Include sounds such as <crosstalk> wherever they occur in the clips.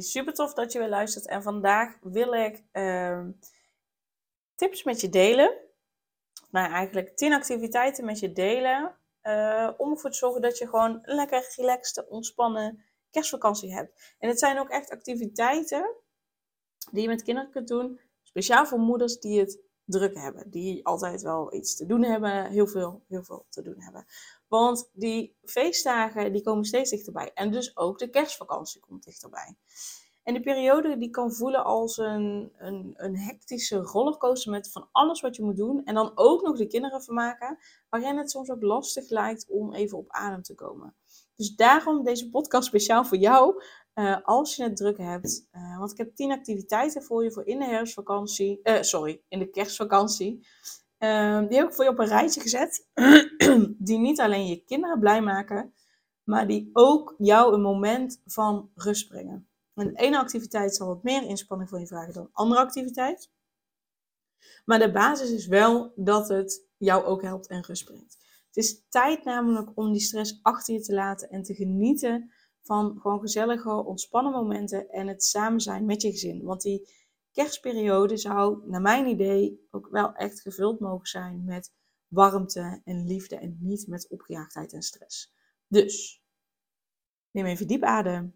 Super tof dat je weer luistert. En vandaag wil ik uh, tips met je delen. Nou, eigenlijk 10 activiteiten met je delen. Uh, om ervoor te zorgen dat je gewoon een lekker relaxed, ontspannen kerstvakantie hebt. En het zijn ook echt activiteiten die je met kinderen kunt doen. Speciaal voor moeders die het druk hebben. Die altijd wel iets te doen hebben. Heel veel, heel veel te doen hebben. Want die feestdagen die komen steeds dichterbij. En dus ook de kerstvakantie komt dichterbij. En die periode die kan voelen als een, een, een hectische rollercoaster met van alles wat je moet doen. En dan ook nog de kinderen vermaken. Waarin het soms ook lastig lijkt om even op adem te komen. Dus daarom deze podcast speciaal voor jou. Uh, als je het druk hebt. Uh, want ik heb tien activiteiten voor je voor in de herfstvakantie. Uh, sorry, in de kerstvakantie. Ehm, die heb ik voor je op een rijtje gezet. <clears throat> die niet alleen je kinderen blij maken, maar die ook jou een moment van rust brengen. En de ene activiteit zal wat meer inspanning van je vragen dan een andere activiteit. Maar de basis is wel dat het jou ook helpt en rust brengt. Het is tijd namelijk om die stress achter je te laten en te genieten van gewoon gezellige, ontspannen momenten en het samen zijn met je gezin. Want die kerstperiode zou, naar mijn idee, ook wel echt gevuld mogen zijn met warmte en liefde en niet met opgejaagdheid en stress. Dus neem even diep adem,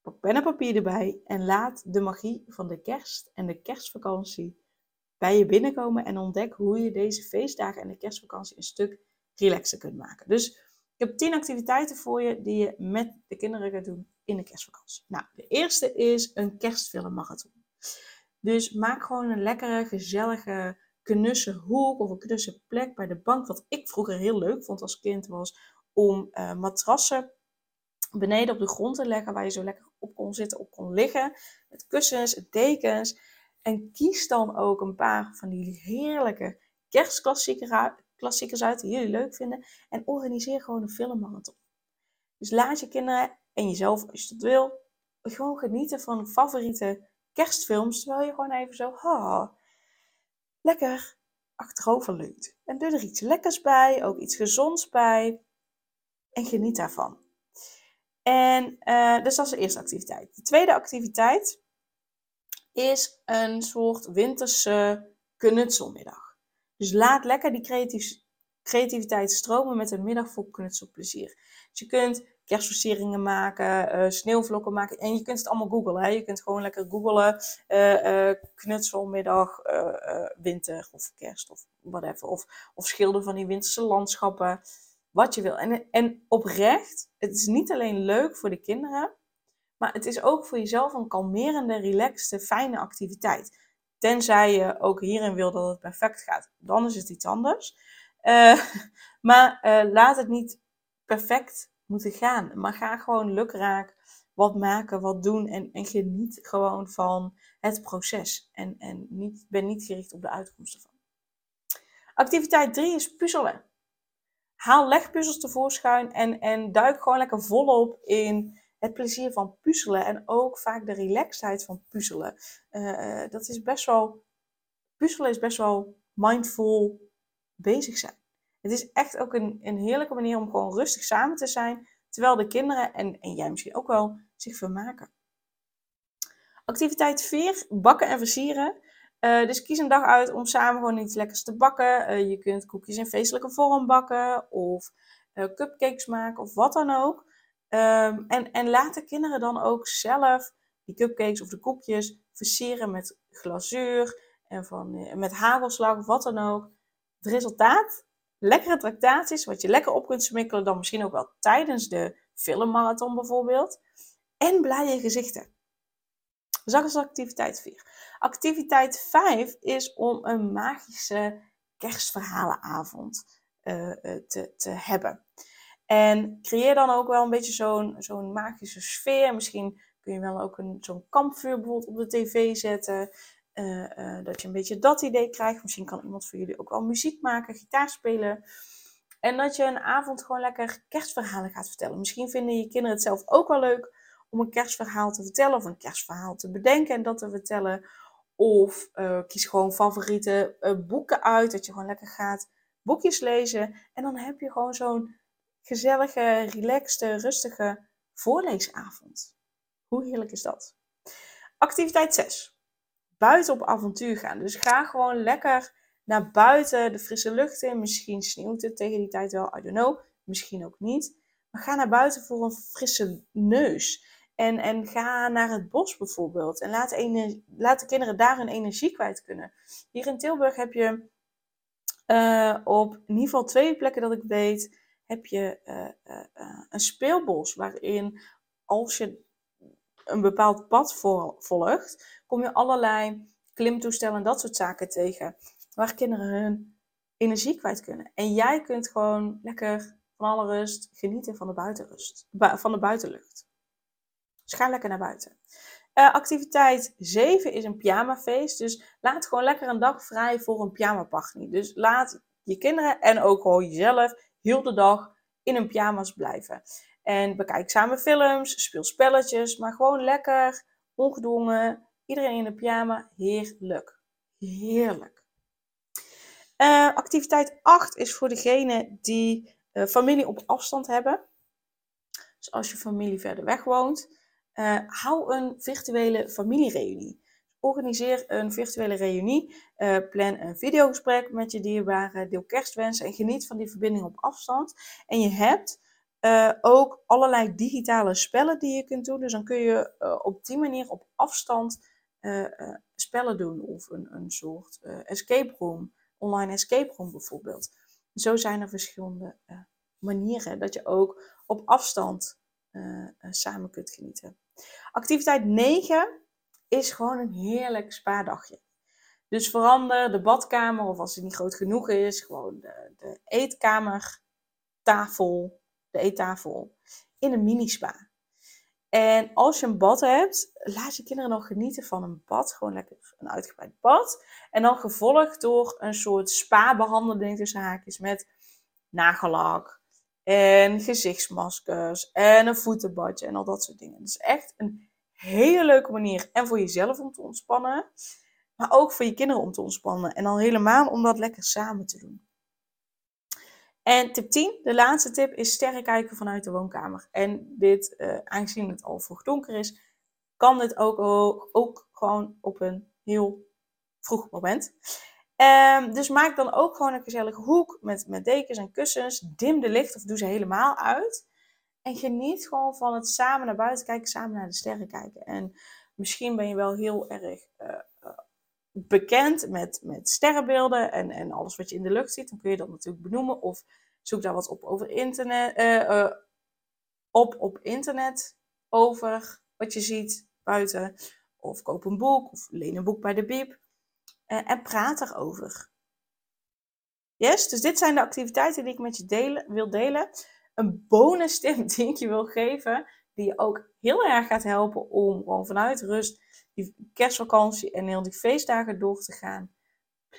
pak pen en papier erbij en laat de magie van de kerst en de kerstvakantie bij je binnenkomen en ontdek hoe je deze feestdagen en de kerstvakantie een stuk relaxer kunt maken. Dus ik heb 10 activiteiten voor je die je met de kinderen gaat doen in de kerstvakantie. Nou, de eerste is een kerstfilmmarathon. Dus maak gewoon een lekkere, gezellige, knusse hoek of een knusse plek bij de bank. Wat ik vroeger heel leuk vond als kind was om uh, matrassen beneden op de grond te leggen waar je zo lekker op kon zitten, op kon liggen. Met kussens, dekens. En kies dan ook een paar van die heerlijke kerstklassiekers uit die jullie leuk vinden. En organiseer gewoon een filmmarathon. Dus laat je kinderen en jezelf, als je dat wil, gewoon genieten van favoriete kerstfilms, terwijl je gewoon even zo, ha, lekker achterover leunt. En doe er iets lekkers bij, ook iets gezonds bij. En geniet daarvan. En uh, dus dat is de eerste activiteit. De tweede activiteit is een soort winterse knutselmiddag. Dus laat lekker die creativiteit stromen met een middag vol knutselplezier. Dus je kunt kerstversieringen maken, uh, sneeuwvlokken maken. En je kunt het allemaal googlen. Hè? Je kunt gewoon lekker googlen. Uh, uh, knutselmiddag, winter of kerst of whatever. Of, of schilder van die winterse landschappen. Wat je wil. En, en oprecht, het is niet alleen leuk voor de kinderen. Maar het is ook voor jezelf een kalmerende, relaxte, fijne activiteit. Tenzij je ook hierin wil dat het perfect gaat. Dan is het iets anders. <laughs> maar laat het niet perfect moeten gaan. Maar ga gewoon lukraak wat maken, wat doen en, en geniet gewoon van het proces. En, en niet, ben niet gericht op de uitkomsten van. Activiteit 3 is puzzelen. Haal legpuzzels tevoorschijn en, en duik gewoon lekker volop in het plezier van puzzelen. En ook vaak de relaxedheid van puzzelen. Uh, dat is best wel. Puzzelen is best wel mindful bezig zijn. Het is echt ook een, een heerlijke manier om gewoon rustig samen te zijn, terwijl de kinderen en, en jij misschien ook wel zich vermaken. Activiteit 4, bakken en versieren. Uh, dus kies een dag uit om samen gewoon iets lekkers te bakken. Uh, je kunt koekjes in feestelijke vorm bakken of uh, cupcakes maken of wat dan ook. Um, en, en laat de kinderen dan ook zelf die cupcakes of de koekjes versieren met glazuur en van, met hagelslag of wat dan ook. Het resultaat lekkere tractaties, wat je lekker op kunt smikkelen, dan misschien ook wel tijdens de filmmarathon bijvoorbeeld. En blije gezichten. Dus is activiteit 4. Activiteit 5 is om een magische kerstverhalenavond uh, te, te hebben. En creëer dan ook wel een beetje zo'n zo'n magische sfeer. Misschien kun je wel ook zo'n kampvuur bijvoorbeeld op de tv zetten. Eh, eh, dat je een beetje dat idee krijgt. Misschien kan iemand voor jullie ook wel muziek maken, gitaar spelen. En dat je een avond gewoon lekker kerstverhalen gaat vertellen. Misschien vinden je kinderen het zelf ook wel leuk om een kerstverhaal te vertellen of een kerstverhaal te bedenken en dat te vertellen. Of uh, kies gewoon favoriete boeken uit, dat je gewoon lekker gaat boekjes lezen. En dan heb je gewoon zo'n gezellige, relaxte, rustige voorleesavond. Hoe heerlijk is dat? Activiteit 6. Buiten op avontuur gaan. Dus ga gewoon lekker naar buiten, de frisse lucht in. Misschien sneeuwt het tegen die tijd wel, I don't know. Misschien ook niet. Maar ga naar buiten voor een frisse neus. En, en ga naar het bos bijvoorbeeld. En laat, laat de kinderen daar hun energie kwijt kunnen. Hier in Tilburg heb je uh, op in ieder geval twee plekken dat ik weet, heb je uh, uh, een speelbos waarin als je een bepaald pad volgt, kom je allerlei klimtoestellen en dat soort zaken tegen. Waar kinderen hun energie kwijt kunnen. En jij kunt gewoon lekker van alle rust genieten van de buitenrust, van de buitenlucht. Dus ga lekker naar buiten. Uh, activiteit 7 is een pyjamafeest. Dus laat gewoon lekker een dag vrij voor een pyjama-party. Dus laat je kinderen en ook gewoon jezelf heel de dag in een pyjama's blijven. En bekijk samen films, speel spelletjes, maar gewoon lekker, ongedwongen. Iedereen in de pyjama, heerlijk. Heerlijk. Uh, activiteit 8 is voor degene die uh, familie op afstand hebben. Dus als je familie verder weg woont, uh, hou een virtuele familiereunie. Organiseer een virtuele reunie. Plan een videogesprek met je dierbaren. Deel kerstwensen en geniet van die verbinding op afstand. En je hebt uh, ook allerlei digitale spellen die je kunt doen. Dus dan kun je op die manier op afstand spellen doen. Of een, een soort escape room. Online escape room bijvoorbeeld. Zo zijn er verschillende manieren dat je ook op afstand samen kunt genieten. Activiteit 9 is gewoon een heerlijk spaardagje. Dus verander de badkamer, of als het niet groot genoeg is, gewoon de, de eetkamertafel, de eettafel, in een mini-spa. En als je een bad hebt, laat je kinderen nog genieten van een bad. Gewoon lekker een uitgebreid bad. En dan gevolgd door een soort spa-behandeling tussen haakjes met nagellak en gezichtsmaskers en een voetenbadje en al dat soort dingen. Dus echt een hele leuke manier en voor jezelf om te ontspannen, maar ook voor je kinderen om te ontspannen. En dan helemaal om dat lekker samen te doen. En tip 10, de laatste tip, is sterren kijken vanuit de woonkamer. En dit, uh, aangezien het al vroeg donker is, kan dit ook, ook gewoon op een heel vroeg moment. Um, dus maak dan ook gewoon een gezellige hoek met, met dekens en kussens. Dim de licht of doe ze helemaal uit. En geniet gewoon van het samen naar buiten kijken, samen naar de sterren kijken. En misschien ben je wel heel erg uh, bekend met, met sterrenbeelden en, en alles wat je in de lucht ziet. Dan kun je dat natuurlijk benoemen. Of zoek daar wat op over internet. Uh, op op internet over wat je ziet buiten. Of koop een boek of leen een boek bij de Bib. en praat erover. Yes, dus dit zijn de activiteiten die ik met je delen, wil delen een bonus tip <laughs> die ik je wil geven, die je ook heel erg gaat helpen om gewoon vanuit rust die kerstvakantie en heel die feestdagen door te gaan.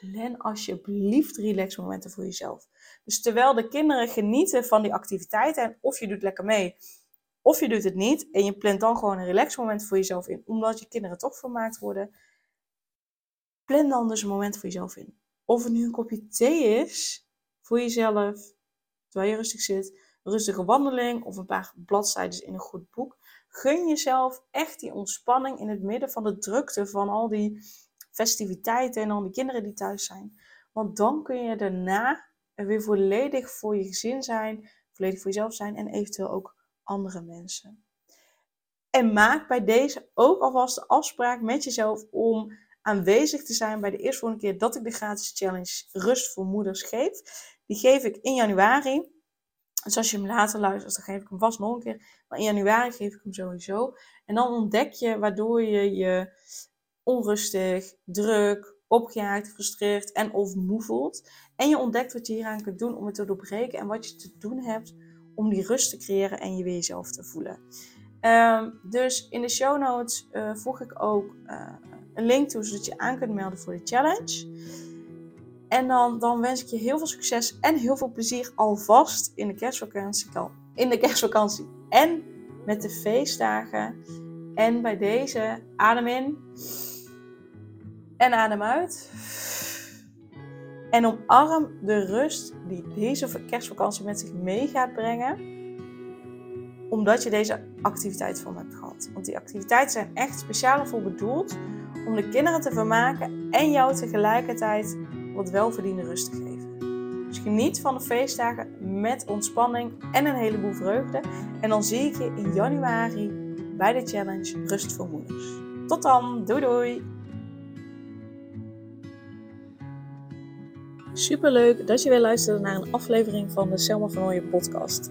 Plan alsjeblieft relaxmomenten voor jezelf. Dus terwijl de kinderen genieten van die activiteiten, of je doet lekker mee, of je doet het niet, en je plant dan gewoon een relaxmoment voor jezelf in, omdat je kinderen toch vermaakt worden, plan dan dus een moment voor jezelf in. Of het nu een kopje thee is voor jezelf, terwijl je rustig zit, rustige wandeling of een paar bladzijden in een goed boek. Gun jezelf echt die ontspanning in het midden van de drukte van al die festiviteiten en al die kinderen die thuis zijn. Want dan kun je daarna er weer volledig voor je gezin zijn, volledig voor jezelf zijn en eventueel ook andere mensen. En maak bij deze ook alvast de afspraak met jezelf om aanwezig te zijn bij de eerste keer dat ik de gratis challenge Rust voor Moeders geef. Die geef ik in januari. Dus als je hem later luistert, dan geef ik hem vast nog een keer. Maar in januari geef ik hem sowieso. En dan ontdek je waardoor je je onrustig, druk, opgejaagd, gefrustreerd en of moe voelt. En je ontdekt wat je hieraan kunt doen om het te doorbreken. En wat je te doen hebt om die rust te creëren en je weer jezelf te voelen. Ehm, dus in de show notes uh, voeg ik ook uh, een link toe, zodat je aan kunt melden voor de challenge. En dan, dan wens ik je heel veel succes en heel veel plezier alvast in de kerstvakantie. In de kerstvakantie en met de feestdagen. En bij deze adem in en adem uit. En omarm de rust die deze kerstvakantie met zich mee gaat brengen. Omdat je deze activiteit van hebt gehad. Want die activiteiten zijn echt speciaal voor bedoeld om de kinderen te vermaken en jou tegelijkertijd wat welverdiende rust te geven. Dus geniet van de feestdagen met ontspanning en een heleboel vreugde. En dan zie ik je in januari bij de challenge Rust voor Moeders. Tot dan, doei doei! Superleuk dat je weer luisterde naar een aflevering van de Selma van Ooyen podcast.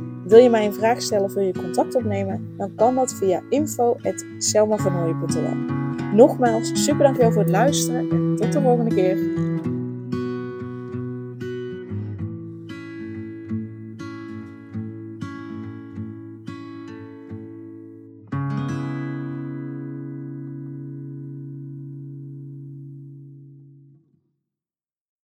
Wil je mij een vraag stellen of wil je contact opnemen? Dan kan dat via info.selmavernooien.nl Nogmaals, super dankjewel voor het luisteren en tot de volgende keer.